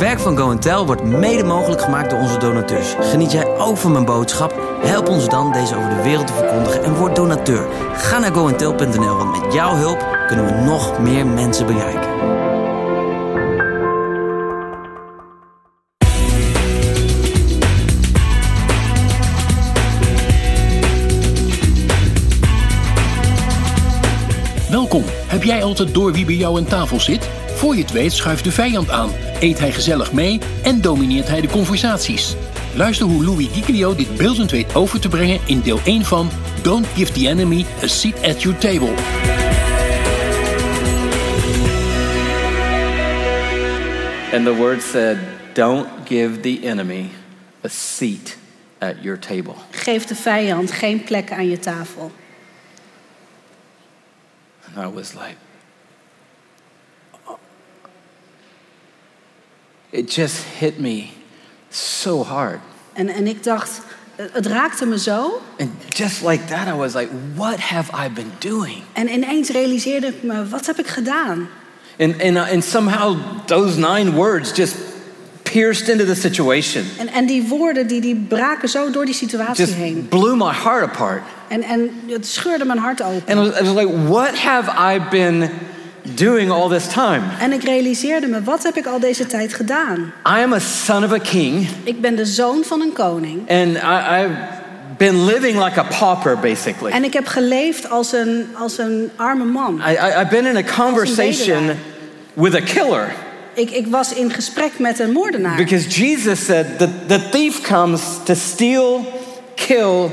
werk van Go Tell wordt mede mogelijk gemaakt door onze donateurs. Geniet jij ook van mijn boodschap? Help ons dan deze over de wereld te verkondigen en word donateur. Ga naar goentel.nl, want met jouw hulp kunnen we nog meer mensen bereiken. Welkom. Heb jij altijd door wie bij jou aan tafel zit? Voor je het weet schuift de vijand aan, eet hij gezellig mee en domineert hij de conversaties. Luister hoe Louis Giglio dit beeldend weet over te brengen in deel 1 van Don't Give the Enemy a Seat at Your Table. And the word said, Don't give the enemy a seat at your table. Geef de vijand geen plek aan je tafel. And I was like, it just hit me so hard. En, en ik dacht, eh, het raakte me zo. And just like that, I was like, what have I been doing? En ineens realiseerde ik me, wat heb ik gedaan? And, and, uh, and somehow those nine words just pierced into the situation, En, en die woorden die, die braken zo door die situatie just heen. blew my heart apart. En, en het scheurde mijn hart open. And I was, I was like, what have I been doing all this time? En ik realiseerde me, wat heb ik al deze tijd gedaan? I am a son of a king, Ik ben de zoon van een koning. and I, I've been living like a pauper, basically. En ik heb geleefd als een, als een arme man. I, I, I've been in a conversation with a killer Ik, ik was in gesprek met een moordenaar. because Jesus said that the thief comes to steal, kill,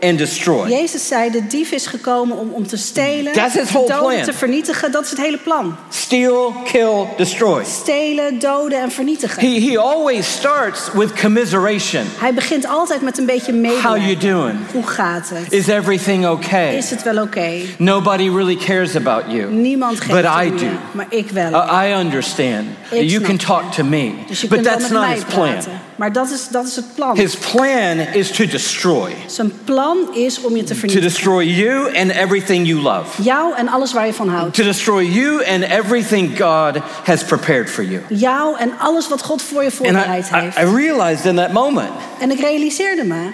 and destroy. Jezus zei, de dief is gekomen om, om te stelen, That's his te whole doden, plan. te vernietigen. Dat is het hele plan. Steal, kill, destroy. Stelen, doden en vernietigen. He, he always starts with commiseration. Hij begint altijd met een beetje How you medelijden. doing? Hoe gaat het? Is everything okay? Is het wel oké? Nobody really cares about you. Niemand geeft But I je, do. maar ik wel. Uh, I understand. Ik You can talk to me. dus But that's not his plan. praten. Maar dat is, dat is het plan. His plan is to destroy. Zijn plan is om je te To vernietigen. destroy you and everything you love. Jou en alles waar je van houdt. To destroy you and everything God has prepared for you. Jou en alles wat God voor je I, voorbereid I, heeft. I realized in that moment, En ik realiseerde me,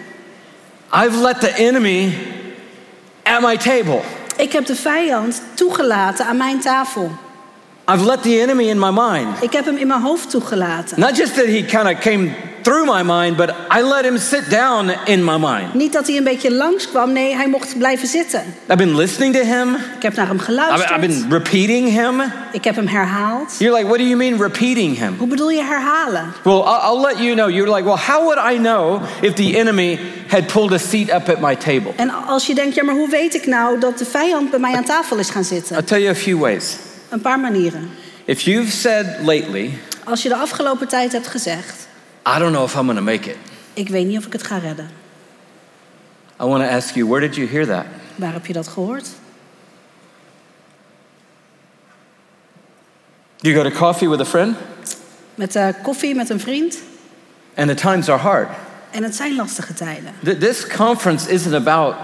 I've let the enemy at my table. ik heb de vijand toegelaten aan mijn tafel. I've let the enemy in my mind. Ik heb hem in mijn hoofd toegelaten. Not just that he kind of came through my mind, but I let him sit down in my mind. Niet dat hij een beetje langskwam, nee, hij mocht blijven zitten. I've been listening to him. Ik heb naar hem geluisterd. I've been repeating him. Ik heb hem herhaald. You're like, what do you mean repeating him? Hoe bedoel je herhalen? Well, I'll, I'll let you know. You're like, well, how would I know if the enemy had pulled a seat up at my table? En als je denkt, ja, maar hoe weet ik nou dat de vijand bij mij aan tafel is gaan I'll zitten? tell you a few ways. Een paar manieren. If you've said lately, Als je de afgelopen tijd hebt gezegd, I don't know if I'm going to make it, ik weet niet of ik het ga redden. I want to ask you, where did you hear that? Waar heb je dat gehoord? You go to coffee with a friend, Met eh, koffie met een vriend. and the times are hard. En het zijn lastige tijden. Th- This conference isn't about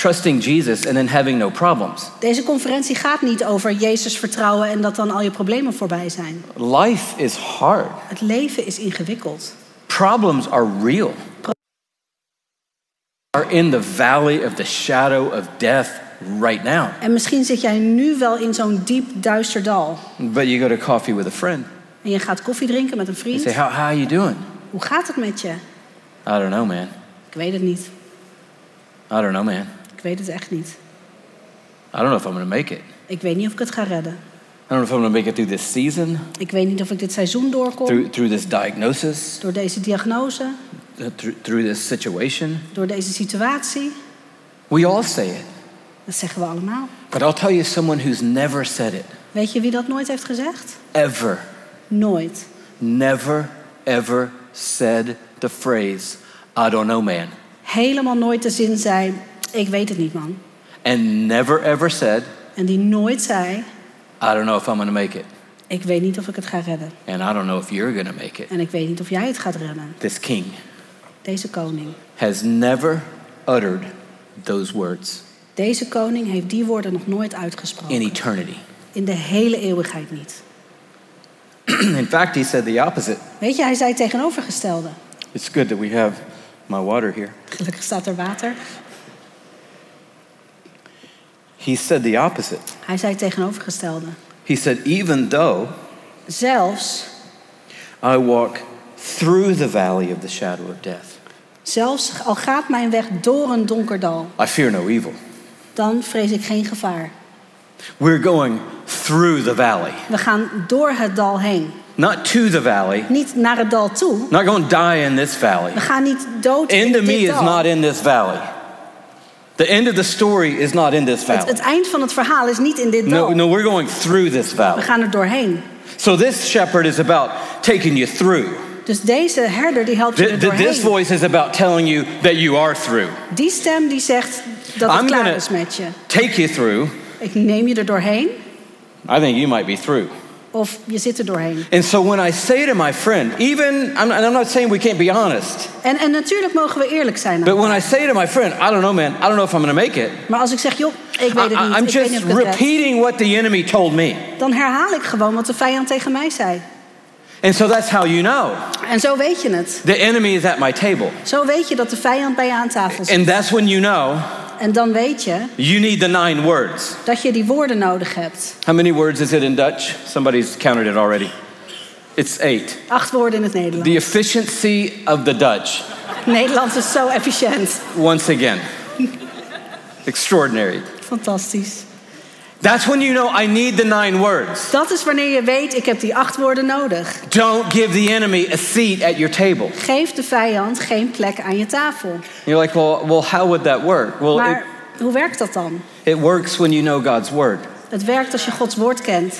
trusting Jesus and then having no problems. Deze conferentie gaat niet over Jezus vertrouwen en dat dan al je problemen voorbij zijn. Life is hard. Het leven is ingewikkeld. Problems are real. Are in the valley of the shadow of death right now. En misschien zit jij nu wel in zo'n diep duister dal. But you go to coffee with a friend. En je gaat koffie drinken met een You vriend. say, how, how are you doing? Hoe gaat het met je? I don't know, man. Ik weet het niet. I don't know, man. Ik weet het echt niet. I don't know if I'm going to make it. Ik weet niet of ik het ga redden. I don't know if I'm going to make it through this season, Ik weet niet of ik dit seizoen doorkom. through, through this diagnosis, Door deze diagnose. uh, through, through this situation. Door deze situatie. We all say it. Dat zeggen we allemaal. But I'll tell you someone who's never said it. Weet je wie dat nooit heeft gezegd? Ever. Nooit. Never, ever said the phrase, I don't know, man. Helemaal nooit de zin zei, ik weet het niet man. And never, ever said, En die nooit zei, I don't know if I'm going to make it. ik weet niet of ik het ga redden. And I don't know if you're going to make it. En ik weet niet of jij het gaat redden. This king Deze koning. has never uttered those words Deze koning heeft die woorden nog nooit in uitgesproken. eternity. In de hele eeuwigheid niet. In fact, he said the opposite. Weet je, hij zei het tegenovergestelde. It's good that we have my water here. Gelukkig staat er water. He said the opposite. Hij zei het tegenovergestelde. He said, Even though Zelfs, I walk through the valley of the shadow of death, zelfs al gaat mijn weg door een donker dal, I fear no evil. dan vrees ik geen gevaar. We're going through the valley, We gaan door het dal heen. not to the valley, Niet naar het dal toe. not going to die in this valley. We gaan niet dood in End of me dit is dal. not in this valley. The end of the story is not in this Het, valley. het eind van het verhaal is niet in dit No, dal. no, we're going through this We valley. gaan er doorheen. So this shepherd is about taking you through. Dus deze herder die helpt je Th- er th- this doorheen. voice is about telling you that you are through. Die stem die zegt dat het I'm klaar gonna- is met je. Take you through. Ik neem je er doorheen I think you might be through. Of je zit er doorheen. And so when I say to my friend, even, I'm, and I'm not saying we can't be honest, En, en natuurlijk mogen we eerlijk zijn. but when I say to my friend, I don't know, man, I don't know if I'm going to make it, Maar als ik zeg, joh, ik weet het niet, I'm ik weet just niet het red, repeating what the enemy told me. dan herhaal ik gewoon wat de vijand tegen mij zei. And so that's how you know En zo weet je het. the enemy is at my table. Zo weet je dat de vijand bij je aan tafel zit. And that's when you know En dan weet je you need the nine words. dat je die woorden nodig hebt. How many words is it in Dutch? Somebody's counted it already. It's eight. Acht woorden in het Nederlands. The efficiency of the Dutch, Nederlands is zo efficiënt. once again. Extraordinary. Fantastisch. That's when you know I need the nine words. Dat is wanneer je weet, ik heb die acht woorden nodig. Don't give the enemy a seat at your table. Geef de vijand geen plek aan je tafel. You're like, well, well how would that work? Well, it, Maar hoe werkt dat dan? it works when you know God's word. Het werkt als je Gods woord kent.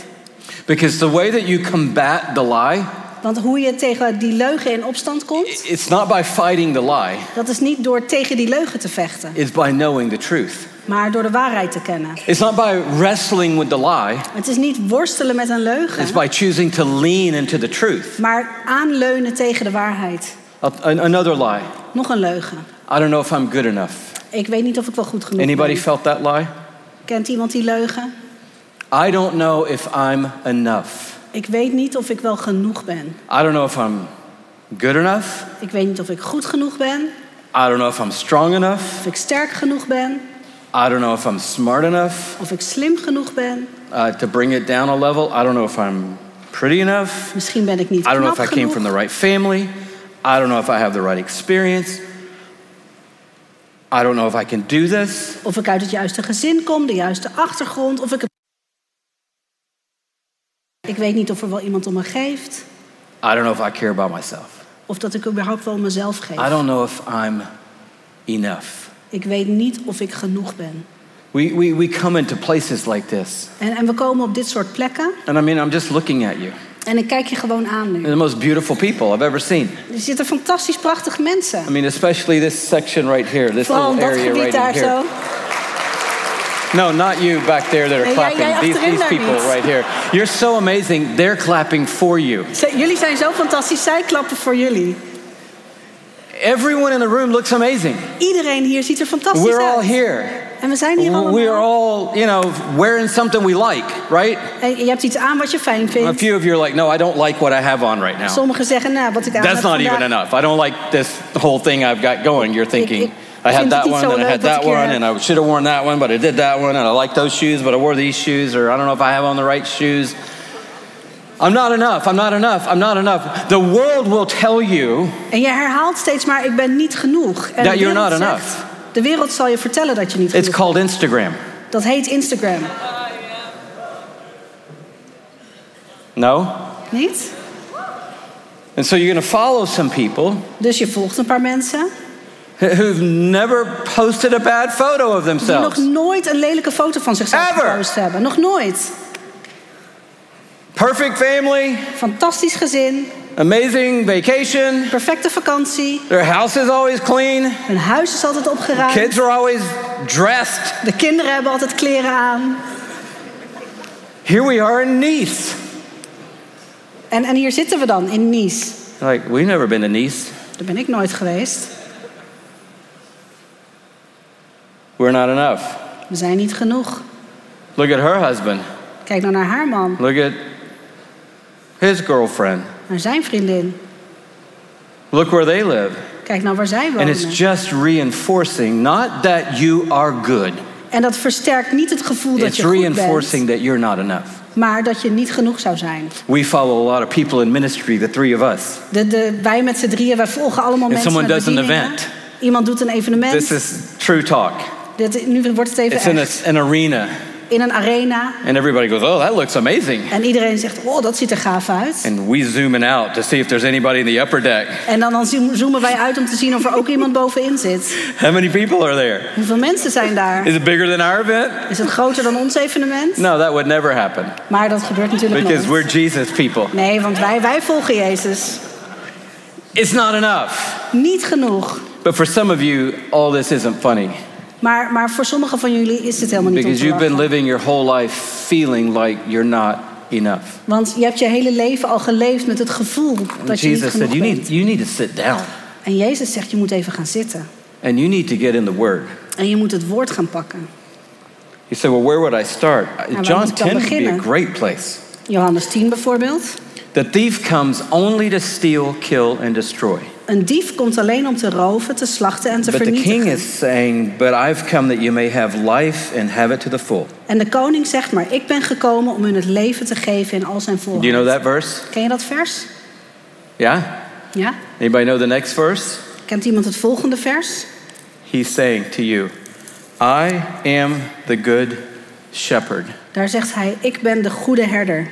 Because the way that you combat the lie, Want hoe je tegen die leugen in opstand komt, it's not by fighting the lie, dat is niet door tegen die leugen te vechten, it's by knowing the truth. Maar door de waarheid te kennen. It's not by wrestling with the lie, Het is niet worstelen met een it's leugen, by choosing to lean into the truth. maar aanleunen tegen de waarheid. Another lie. Nog een leugen. I don't know if I'm good enough. Ik weet niet of ik wel goed genoeg Anybody ben. felt that lie? Kent iemand die leugen? I don't know if I'm enough. Ik weet niet of ik wel genoeg ben. I don't know if I'm good enough. Ik weet niet of ik goed genoeg ben, I don't know if I'm strong enough. of ik sterk genoeg ben, I don't know if I'm smart enough of ik slim genoeg ben. uh, to bring it down a level. I don't know if I'm pretty enough. Misschien ben ik niet I don't know if I came from the right family. I don't know if I have the right experience. I don't know if I can do this. Of ik uit het juiste gezin kom, de juiste achtergrond, of ik het... Ik weet niet of er wel iemand om me geeft, I don't know if I care about myself. of dat ik überhaupt wel om mezelf geef. I don't know if I'm enough. Ik weet niet of ik genoeg ben. We, we, we come into places like this. En, en we komen op dit soort plekken And I mean, I'm just looking at you. en ik kijk je gewoon aan nu. The most beautiful people I've ever seen. Er zitten fantastisch prachtige mensen. I mean, especially this section right here, this Vooral little area right daar here. zo. No, not you back there that are Nee, jij- clapping. jij these achterin these daar people niet. right here. You're so amazing. They're clapping for you. Jullie zijn zo fantastisch, zij klappen voor jullie. Everyone in the room looks amazing. Iedereen hier ziet er fantastisch We're all here. En we zijn hier allemaal. We are all, you know, wearing something we like, right? En je hebt iets aan wat je fijn vindt. A few of you are like, no, I don't like what I have on right now. Sommigen zeggen, nou, wat ik aan That's heb not vandaag- even enough. I don't like this whole thing I've got going. You're thinking, ik I had that one, and I had that one, and I should have worn that one, but I did that one, and I like those shoes, but I wore these shoes, or I don't know if I have on the right shoes. I'm not enough. I'm not enough. I'm not enough. The world will tell you En je herhaalt steeds maar, ik ben niet genoeg. En That you're not zegt- enough. De wereld zal je vertellen dat je niet it's genoeg called Instagram. Dat heet Instagram. No? Niet? And so you're going to follow some people Dus je volgt een paar mensen who've never posted a bad photo of die nog themselves. nooit een lelijke foto van zichzelf Ever. gepost hebben. Nog nooit. Perfect family, Fantastisch gezin, amazing vacation, perfecte vakantie. their house is always clean, Hun huis is altijd opgeruimd. kids are always dressed. De kinderen hebben altijd kleren aan. Here we are in Nice. En, en hier zitten we dan in Nice. Like, we've never been to Nice. Daar ben ik nooit geweest. We're not enough. We zijn niet genoeg. Look at her husband. Kijk nou naar haar man. Look at his girlfriend. naar zijn vriendin. Look where they live. Kijk nou waar zij And it's just reinforcing not that you are good, En dat versterkt niet het gevoel dat it's je goed reinforcing that you're not enough. maar dat je niet genoeg zou zijn. We follow a lot of people in ministry, the three of us. De, de, wij met z'n drieën, wij volgen allemaal If mensen someone met does an event. Iemand doet een evenement. This is true talk. Dit, nu wordt het even It's in a, an arena, In een arena. and everybody goes, Oh, that looks amazing. En iedereen zegt, oh, dat ziet er gaaf uit. And we zoom in out to see if there's anybody in the upper deck. En dan, dan zoom- zoomen wij uit om te zien of er ook iemand bovenin zit. How many people are there? Hoeveel mensen zijn daar? Is it bigger than our event? Is het groter dan ons evenement? No, that would never happen Maar dat gebeurt natuurlijk because nooit. we're Jesus people. Nee, want wij, wij volgen Jezus. It's not enough. Niet genoeg. But for some of you, all this isn't funny Maar, maar voor sommigen van jullie is dit helemaal niet because you've been living your whole life feeling like you're not enough. Want je hebt je hele leven al geleefd met het gevoel dat je niet Jesus genoeg said, you bent. need, you need to sit down En Jezus zegt, je moet even gaan zitten. and you need to get in the Word. En je moet het woord gaan pakken. You say, well, where would I start? waar John moet ik dan 10 would be a great place. Johannes 10 bijvoorbeeld. The thief comes only to steal, kill, and destroy. Een dief komt alleen om te roven, te slachten en te But the vernietigen. king is saying, But I've come that you may have life and have it to the full. En de koning zegt, maar ik ben gekomen om hun het leven te geven in al zijn Do volheid. you know that verse? Ken je dat vers? Yeah? Ja? Anybody know the next verse? Kent iemand het volgende vers? He's saying to you, I am the good shepherd. Daar zegt hij, ik ben de goede herder.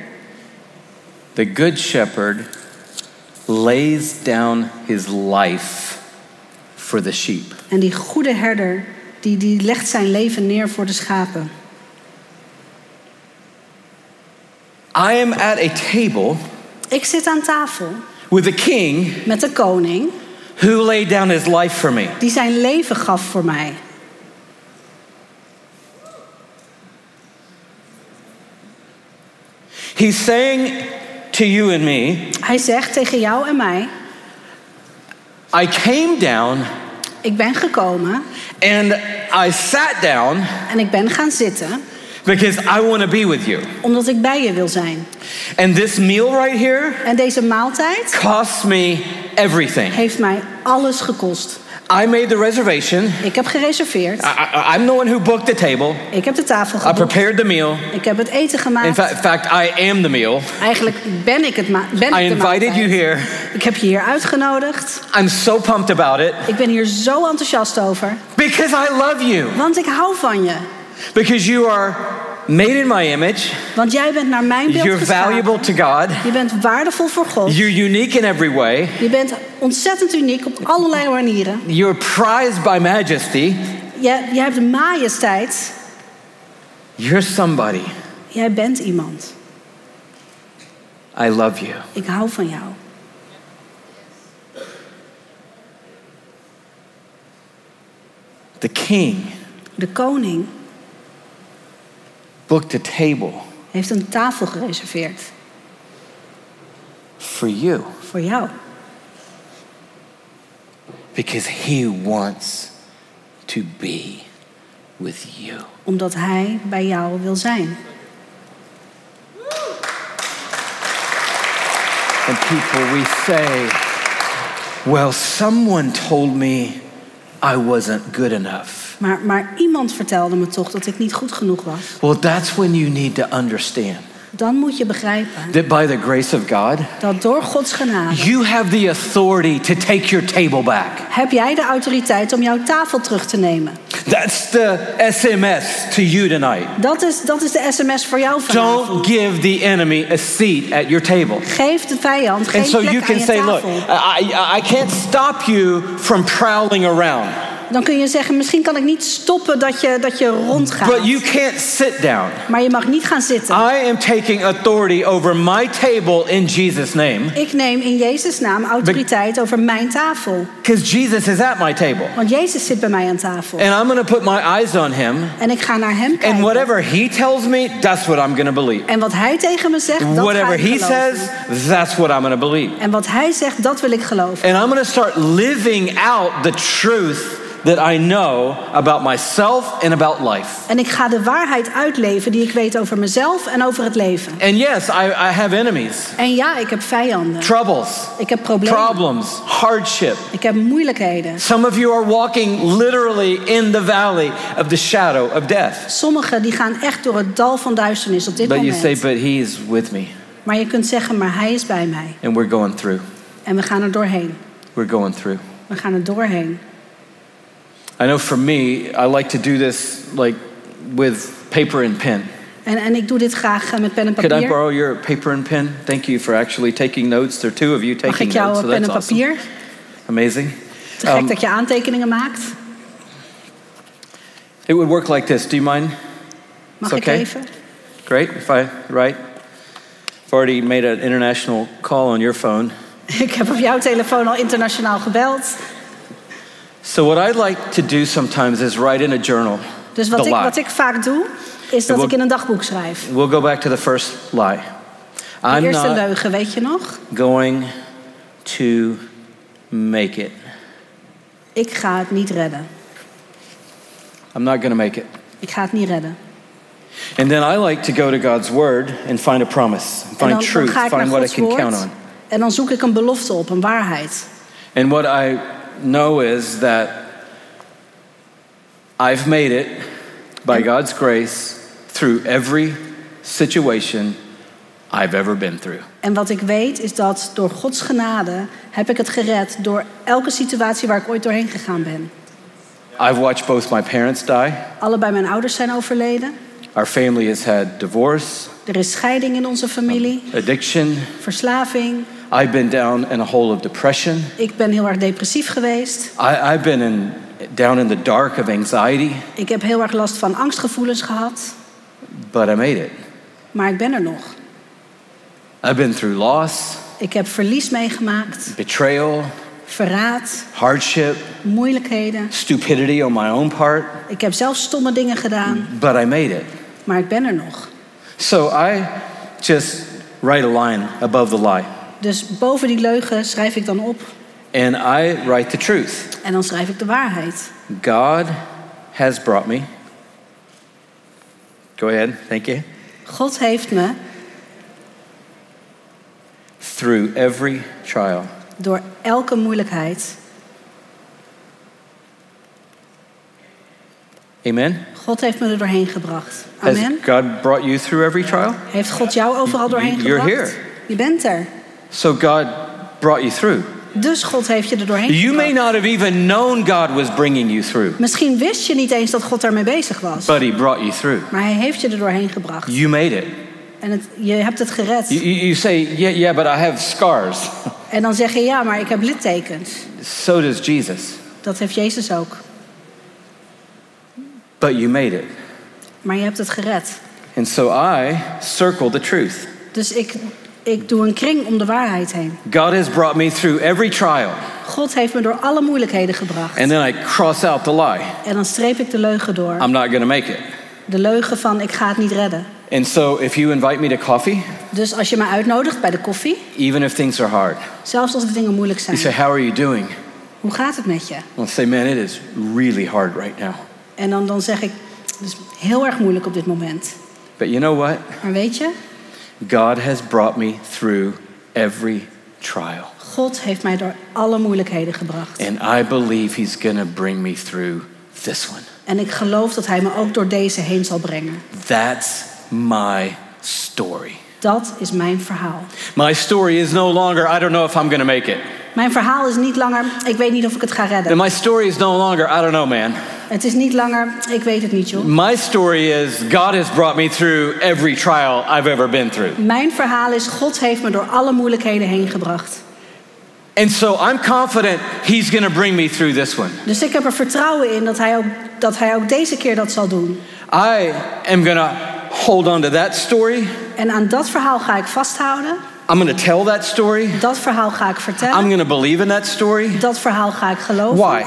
The good shepherd lays down his life for the sheep. En die goede herder, die, die legt zijn leven neer voor de schapen. I am at a table Ik zit aan tafel with a king met de koning who laid down his life for me. die zijn leven gaf voor mij. He's saying to you and me, Hij zegt tegen jou en mij, I came down ik ben gekomen and I sat down en ik ben gaan zitten because I want to be with you. omdat ik bij je wil zijn. And this meal right here En deze maaltijd cost me everything. heeft mij alles gekost. I made the reservation. Ik heb gereserveerd. I, I, I'm the one who booked the table. Ik heb de tafel I geboekt. prepared the meal. Ik heb het eten gemaakt. in fact, I am the meal. Eigenlijk ben ik het ben I ik de invited maaltijd. you here. Ik heb je hier uitgenodigd. I'm so pumped about it Ik ben hier zo enthousiast over. because I love you. Want ik hou van je. Because you are made in my image. Want jij bent naar mijn beeld You're geschapen. valuable to God. Je bent waardevol voor God. You're unique in every way. Je bent ontzettend uniek op allerlei manieren. You're prized by majesty. Je, je hebt majesteit. You're somebody. Jij bent iemand. I love you. Ik hou van jou. The king De koning booked a table heeft een tafel gereserveerd. for you Voor jou. because he wants to be with you. Omdat hij bij jou wil zijn. And people, we say, well, someone told me I wasn't good enough. Maar, maar iemand vertelde me toch dat ik niet goed genoeg was. Well, that's when you need to understand Dan moet je begrijpen that by the grace of God, dat door Gods genade you have the authority to take your table back. heb jij de autoriteit om jouw tafel terug te nemen. That's the SMS to you tonight. Dat is, dat is de sms voor jou vanavond. Don't give the enemy a seat at your table. Geef de vijand geen And so plek you aan can je say, look, tafel. I, I can't stop you from prowling around, Dan kun je zeggen, misschien kan ik niet stoppen dat je, dat je rondgaat. but you can't sit down. Maar je mag niet gaan zitten. I am taking authority over my table in Jesus' name Ik neem in Jezus' naam autoriteit over mijn tafel. because Jesus is at my table. Want Jezus zit bij mij aan tafel. And I'm going to put my eyes on him. En ik ga naar hem And kijken. whatever he tells me, that's what I'm going to believe. En wat hij tegen me zegt, dat ga Whatever ik he geloven. says, that's what I'm going to believe. En wat hij zegt, dat wil ik geloven. And I'm going to start living out the truth that I know about myself and about life. En ik ga de waarheid uitleven die ik weet over mezelf en over het leven. And yes, I, I have enemies, En ja, ik heb vijanden. troubles, Ik heb problemen. problems, hardship. Ik heb moeilijkheden. Some of you are walking literally in the valley of the shadow of death. Sommigen die gaan echt door het dal van duisternis op dit But you moment. say, but he is with me, Maar je kunt zeggen, maar hij is bij mij. and we're going through. En we gaan er doorheen. We're going through. We gaan er doorheen. I know for me, I like to do this like with paper and pen. En, en ik doe dit graag eh, met pen en Could I borrow your paper and pen? Thank you for actually taking notes. There are two of you Mag taking ik jouw notes, so pen en that's awesome. Amazing. Te gek Um, dat je aantekeningen maakt. It would work like this. Do you mind? Mag it's ik okay. even? Great. If I write, I've already made an international call on your phone. Ik heb op jouw telefoon al internationaal gebeld. So what I'd like to do sometimes is write in a journal. Dus wat ik, wat ik vaak doe, is dat wil- ik in een dagboek schrijf. We'll go back to the first lie. De I'm eerste leugen, weet je nog? going to make it. Ik ga het niet redden. I'm not going to make it. Ik ga het niet redden. And then I like to go to God's word and find a promise, find dan, dan truth, naar find what I can count on. En dan zoek ik een belofte op, een waarheid. And what I know is that I've made it by God's grace through every situation I've ever been through. En wat ik weet is dat door Gods genade heb ik het gered door elke situatie waar ik ooit doorheen gegaan ben. I've watched both my parents die. Allebei mijn ouders zijn overleden. Our family has had divorce, Er is scheiding in onze familie, addiction. verslaving. I've been down in a hole of depression. Ik ben heel erg depressief geweest. I, I've been in, down in the dark of anxiety, Ik heb heel erg last van angstgevoelens gehad. but I made it. Maar ik ben er nog. I've been through loss, Ik heb verlies meegemaakt, betrayal, verraad, hardship, moeilijkheden. stupidity on my own part, Ik heb zelf stomme dingen gedaan, but I made it. maar ik ben er nog. So I just write a line above the lie, Dus boven die leugen schrijf ik dan op and I write the truth. en dan schrijf ik de waarheid. God has brought me. Go ahead, thank you. God heeft me Through every trial. door elke moeilijkheid. Amen. God heeft me er doorheen gebracht. Has Amen. God brought you through every trial? Heeft God jou overal doorheen You're gebracht? here. Je bent er. So God brought you through. Dus God heeft je er doorheen You may gebracht. not have even known God was bringing you through, Misschien wist je niet eens dat God daarmee bezig was. but He brought you through. Maar hij heeft je er doorheen gebracht. You made it. En het, je hebt het gered. You you say, yeah, yeah, but I have scars. En dan zeg je ja, maar ik heb littekens. So does Jesus. Dat heeft Jezus ook. But you made it. Maar je hebt het gered. And so I circle the truth. Dus ik, ik doe een kring om de waarheid heen. God has brought me through every trial. God heeft me door alle moeilijkheden gebracht. And then I cross out the lie. En dan streep ik de leugen door. I'm not to make it. De leugen van ik ga het niet redden. And so if you invite me to coffee, Dus als je me uitnodigt bij de koffie, even if things are hard, zelfs als de dingen moeilijk you zijn. say, How are you doing? Hoe gaat het met je? I'll say, Man, it is really hard right now. En dan, dan zeg ik, het is heel erg moeilijk op dit moment. But you know what? Maar weet je, God has brought me through every trial. God heeft mij door alle moeilijkheden gebracht. And I believe He's to bring me through this one. En ik geloof dat hij me ook door deze heen zal brengen. That's my story. Dat is mijn verhaal. My story is no longer, I don't know if I'm to make it. Mijn verhaal is niet langer, ik weet niet of ik het ga And redden. my story is no longer, I don't know, man. Het is niet langer, ik weet het niet joh. My story is, God has brought me through every trial I've ever been through. Mijn verhaal is, God heeft me door alle moeilijkheden heen gebracht. And so I'm confident He's going to bring me through this one. Dus ik heb er vertrouwen in dat hij ook, dat hij ook deze keer dat zal doen. I am going to hold on to that story. En aan dat verhaal ga ik vasthouden. I'm going to tell that story. Dat verhaal ga ik I'm vertellen. going to believe in that story. Dat verhaal ga ik geloven. Why?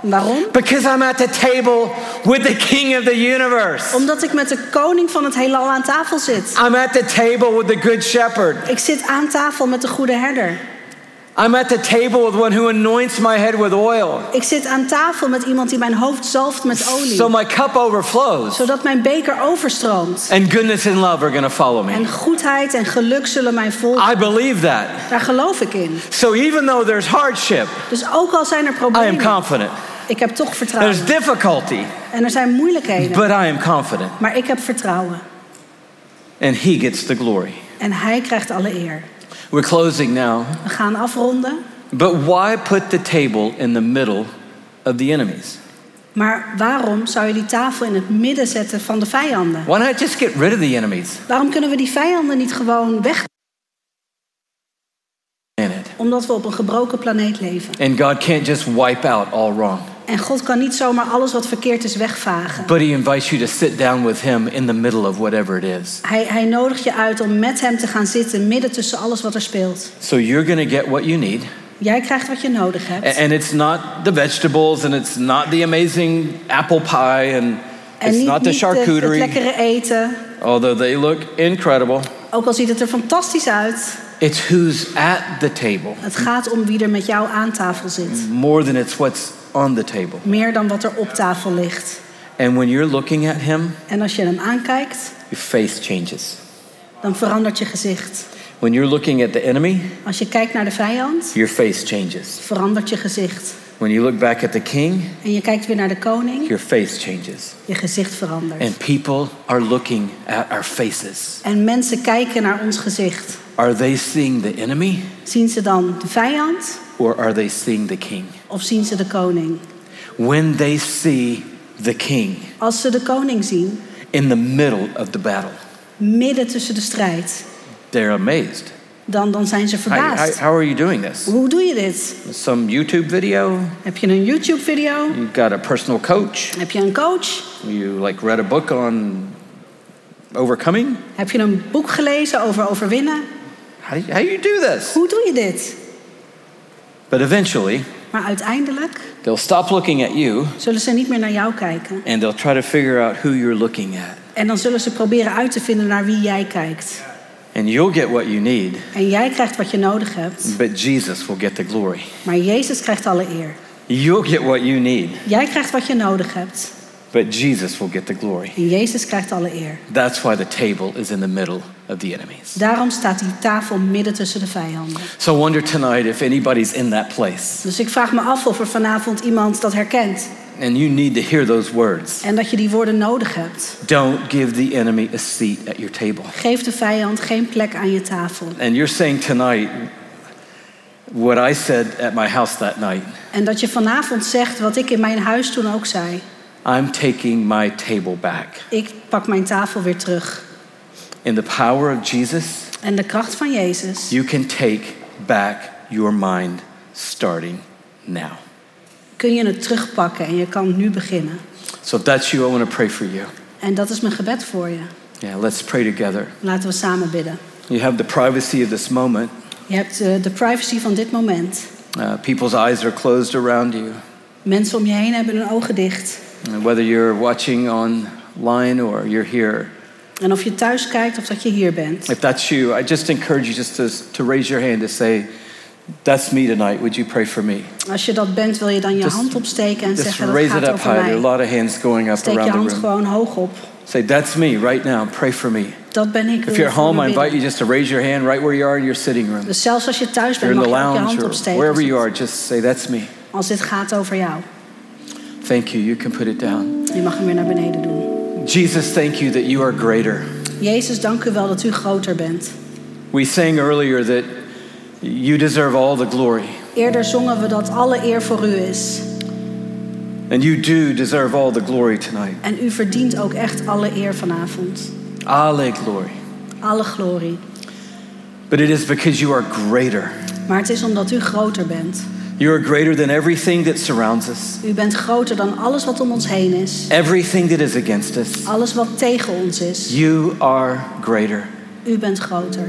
Waarom? Because I'm at the table with the King of the universe. Omdat ik met de koning van het heelal aan tafel zit. I'm at the table with the Good Shepherd. Ik zit aan tafel met de goede herder. I'm at the table with one who anoints my head with oil. Ik zit aan tafel met iemand die mijn hoofd zalft met olie. So my cup overflows. zodat mijn beker overstroomt. And goodness and love are going to follow me. En goedheid en geluk zullen mij volgen. I believe that. Daar geloof ik in. So even though there's hardship, Dus ook al zijn er I am problemen, confident. Ik heb toch vertrouwen. There's difficulty, En er zijn moeilijkheden, but I am confident. maar ik heb vertrouwen. And He gets the glory. En hij krijgt alle eer. We're closing now. We gaan afronden. But why put the table in the middle of the enemies? Maar waarom zou je die tafel in het midden zetten van de vijanden? Why not just get rid of the enemies Waarom kunnen we die vijanden niet gewoon weg? Omdat we op een gebroken planeet leven. And God can't just wipe out all wrong. En God kan niet zomaar alles wat verkeerd is wegvagen. But He invites you to sit down with Him in the middle of whatever it is. Hij, hij nodigt je uit om met hem te gaan zitten, midden tussen alles wat er speelt. So you're going to get what you need. Jij krijgt wat je nodig hebt. And it's not the vegetables, and it's not the amazing apple pie, and En it's niet, not the niet het, charcuterie, lekkere eten. although they look incredible. Ook al ziet het er fantastisch uit. It's who's at the table Het gaat om wie er met jou aan tafel zit. more than it's what's on the table. Meer dan wat er op tafel ligt. And when you're looking at Him, En als je hem aankijkt, your face changes. dan verandert je gezicht. When you're looking at the enemy, Als je kijkt naar de vijand, your face changes. verandert je gezicht. When you look back at the king, En je kijkt weer naar de koning, your face changes. je gezicht verandert. And people are looking at our faces. En mensen kijken naar ons gezicht. Are they seeing the enemy Zien ze dan de vijand or are they seeing the king? Of zien ze de koning? When they see the king Als ze de koning zien, in the middle of the battle, midden tussen de strijd, they're amazed. dan, dan zijn ze How, how, verbaasd. how are you doing this? Hoe doe je dit? Some YouTube video? Heb je een YouTube-video? You got a personal coach? Heb je een coach? You like read a book on overcoming? Heb je een boek gelezen over overwinnen? How do you, how do, you do this? Hoe doe je dit? But eventually, Maar uiteindelijk they'll stop looking at you zullen ze niet meer naar jou kijken. and they'll try to figure out who you're looking at. En dan zullen ze proberen uit te vinden naar wie jij kijkt. And you'll get what you need, En jij krijgt wat je nodig hebt. but Jesus will get the glory. Maar Jezus krijgt alle eer. You'll get what you need, Jij krijgt wat je nodig hebt. But Jesus will get the glory. En Jezus krijgt alle eer. That's why the table is in the middle of the enemies. Daarom staat die tafel midden tussen de vijanden. So I wonder tonight if anybody's in that place Dus ik vraag me af of er vanavond iemand dat herkent. and you need to hear those words. En dat je die woorden nodig hebt. Don't give the enemy a seat at your table. Geef de vijand geen plek aan je tafel. And you're saying tonight what I said at my house that night. En dat je vanavond zegt wat ik in mijn huis toen ook zei. I'm taking my table back. Ik pak mijn tafel weer terug. In the power of Jesus, En de kracht van Jezus you can take back your mind starting now. kun je het terugpakken en je kan nu beginnen. So if that's you, I want to pray for you. En dat is mijn gebed voor je. Yeah, let's pray together. Laten we samen bidden. You have the privacy of this moment. Je hebt eh, de privacy van dit moment. Uh, people's eyes are closed around you. Mensen om je heen hebben hun ogen dicht. Whether you're watching online or you're here, En of je thuis kijkt of dat je hier bent. if that's you, I just encourage you just to, to raise your hand to say, That's me tonight. Would you pray for me? Als je dat bent, wil je dan je Just- hand opsteken en zeggen dat raise it gaat up over high. There are a lot of hands going up Steek je around the hand room. gewoon hoog op. Say, That's me right now. Pray for me. Dat ben ik. If je you're home, me I invite you just to raise your hand right where you are in your sitting room. Dus zelfs als je thuis bent, mag the je ook je hand opsteken. wherever you are, just say, That's me. als dit gaat over jou. Thank you. You can put it down. Je mag hem weer naar beneden doen. Jesus, thank you that you are greater. Jezus, dank u wel dat u groter bent. We sang earlier that you deserve all the glory, Eerder zongen we dat alle eer voor u is. and you do deserve all the glory tonight. En u verdient ook echt alle eer vanavond. Alle glory. Alle glorie. But it is because you are greater. Maar het is omdat u groter bent. You are greater than everything that surrounds us, U bent groter dan alles wat om ons heen is. everything that is against us. Alles wat tegen ons is. You are greater. U bent groter.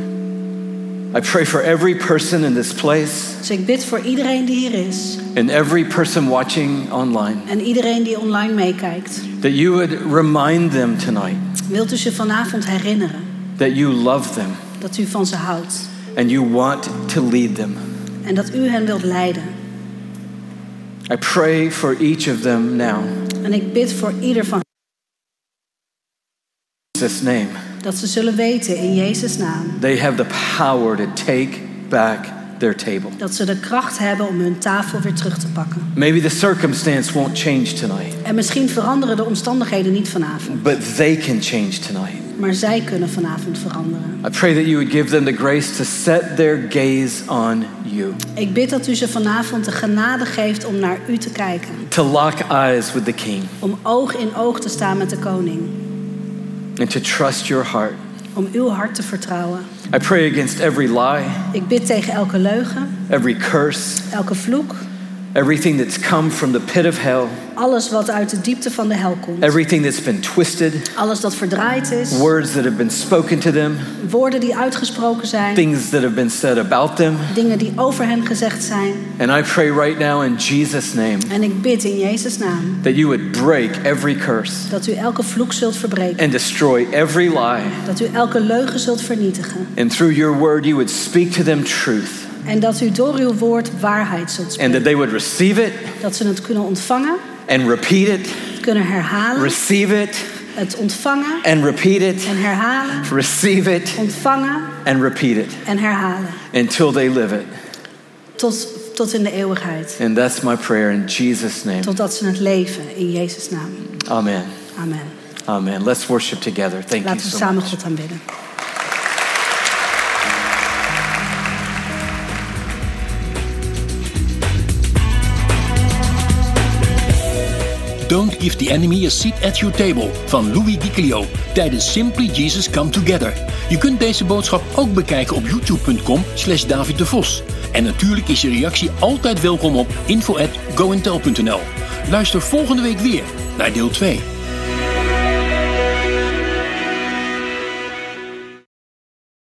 I pray for every person in this place Dus ik bid voor iedereen die hier is. and every person watching online En iedereen die online meekijkt. that you would remind them tonight Wilt u ze vanavond herinneren that you love them dat u van ze houdt. and you want to lead them. En dat u hen wilt leiden. I pray for each of them now. En ik bid voor ieder van Jesus' name. dat ze zullen weten in Jezus' naam. They have the power to take back their table. Dat ze de kracht hebben om hun tafel weer terug te pakken. Maybe the circumstance won't change tonight, En misschien veranderen de omstandigheden niet vanavond. but they can change tonight. Maar zij kunnen vanavond veranderen. I pray that you would give them the grace to set their gaze on you, Ik bid dat u ze vanavond de genade geeft om naar u te kijken. to lock eyes with the King, Om oog in oog te staan met de koning. and to trust your heart. Om uw hart te vertrouwen. I pray against every lie, Ik bid tegen elke leugen, every curse, elke vloek. Everything that's come from the pit of hell, Alles wat uit de diepte van de hel komt. everything that's been twisted, Alles dat verdraaid is. words that have been spoken to them, Woorden die uitgesproken zijn. things that have been said about them. Dingen die over hen gezegd zijn. And I pray right now in Jesus' name En ik bid in Jezus' naam that you would break every curse dat u elke vloek zult verbreken. and destroy every lie. Dat u elke leugen zult vernietigen. And through your word, you would speak to them truth En dat u door uw woord waarheid zult and spreken. that they would receive it Dat ze het kunnen ontvangen, and repeat it, het kunnen herhalen, receive it het ontvangen and repeat it, en herhalen, receive it ontvangen and repeat it en herhalen. until they live it. Tot, tot in de eeuwigheid. And that's my prayer in Jesus' name. Totdat ze het leven in Jezus' naam. Amen. Amen. Amen. Let's worship together. Thank you Laten we so samen much. God aanbidden. Don't Give the Enemy a Seat at Your Table van Louis DiClio tijdens Simply Jesus Come Together. Je kunt deze boodschap ook bekijken op youtube.com slash David de Vos. En natuurlijk is je reactie altijd welkom op info at. Luister volgende week weer naar deel 2.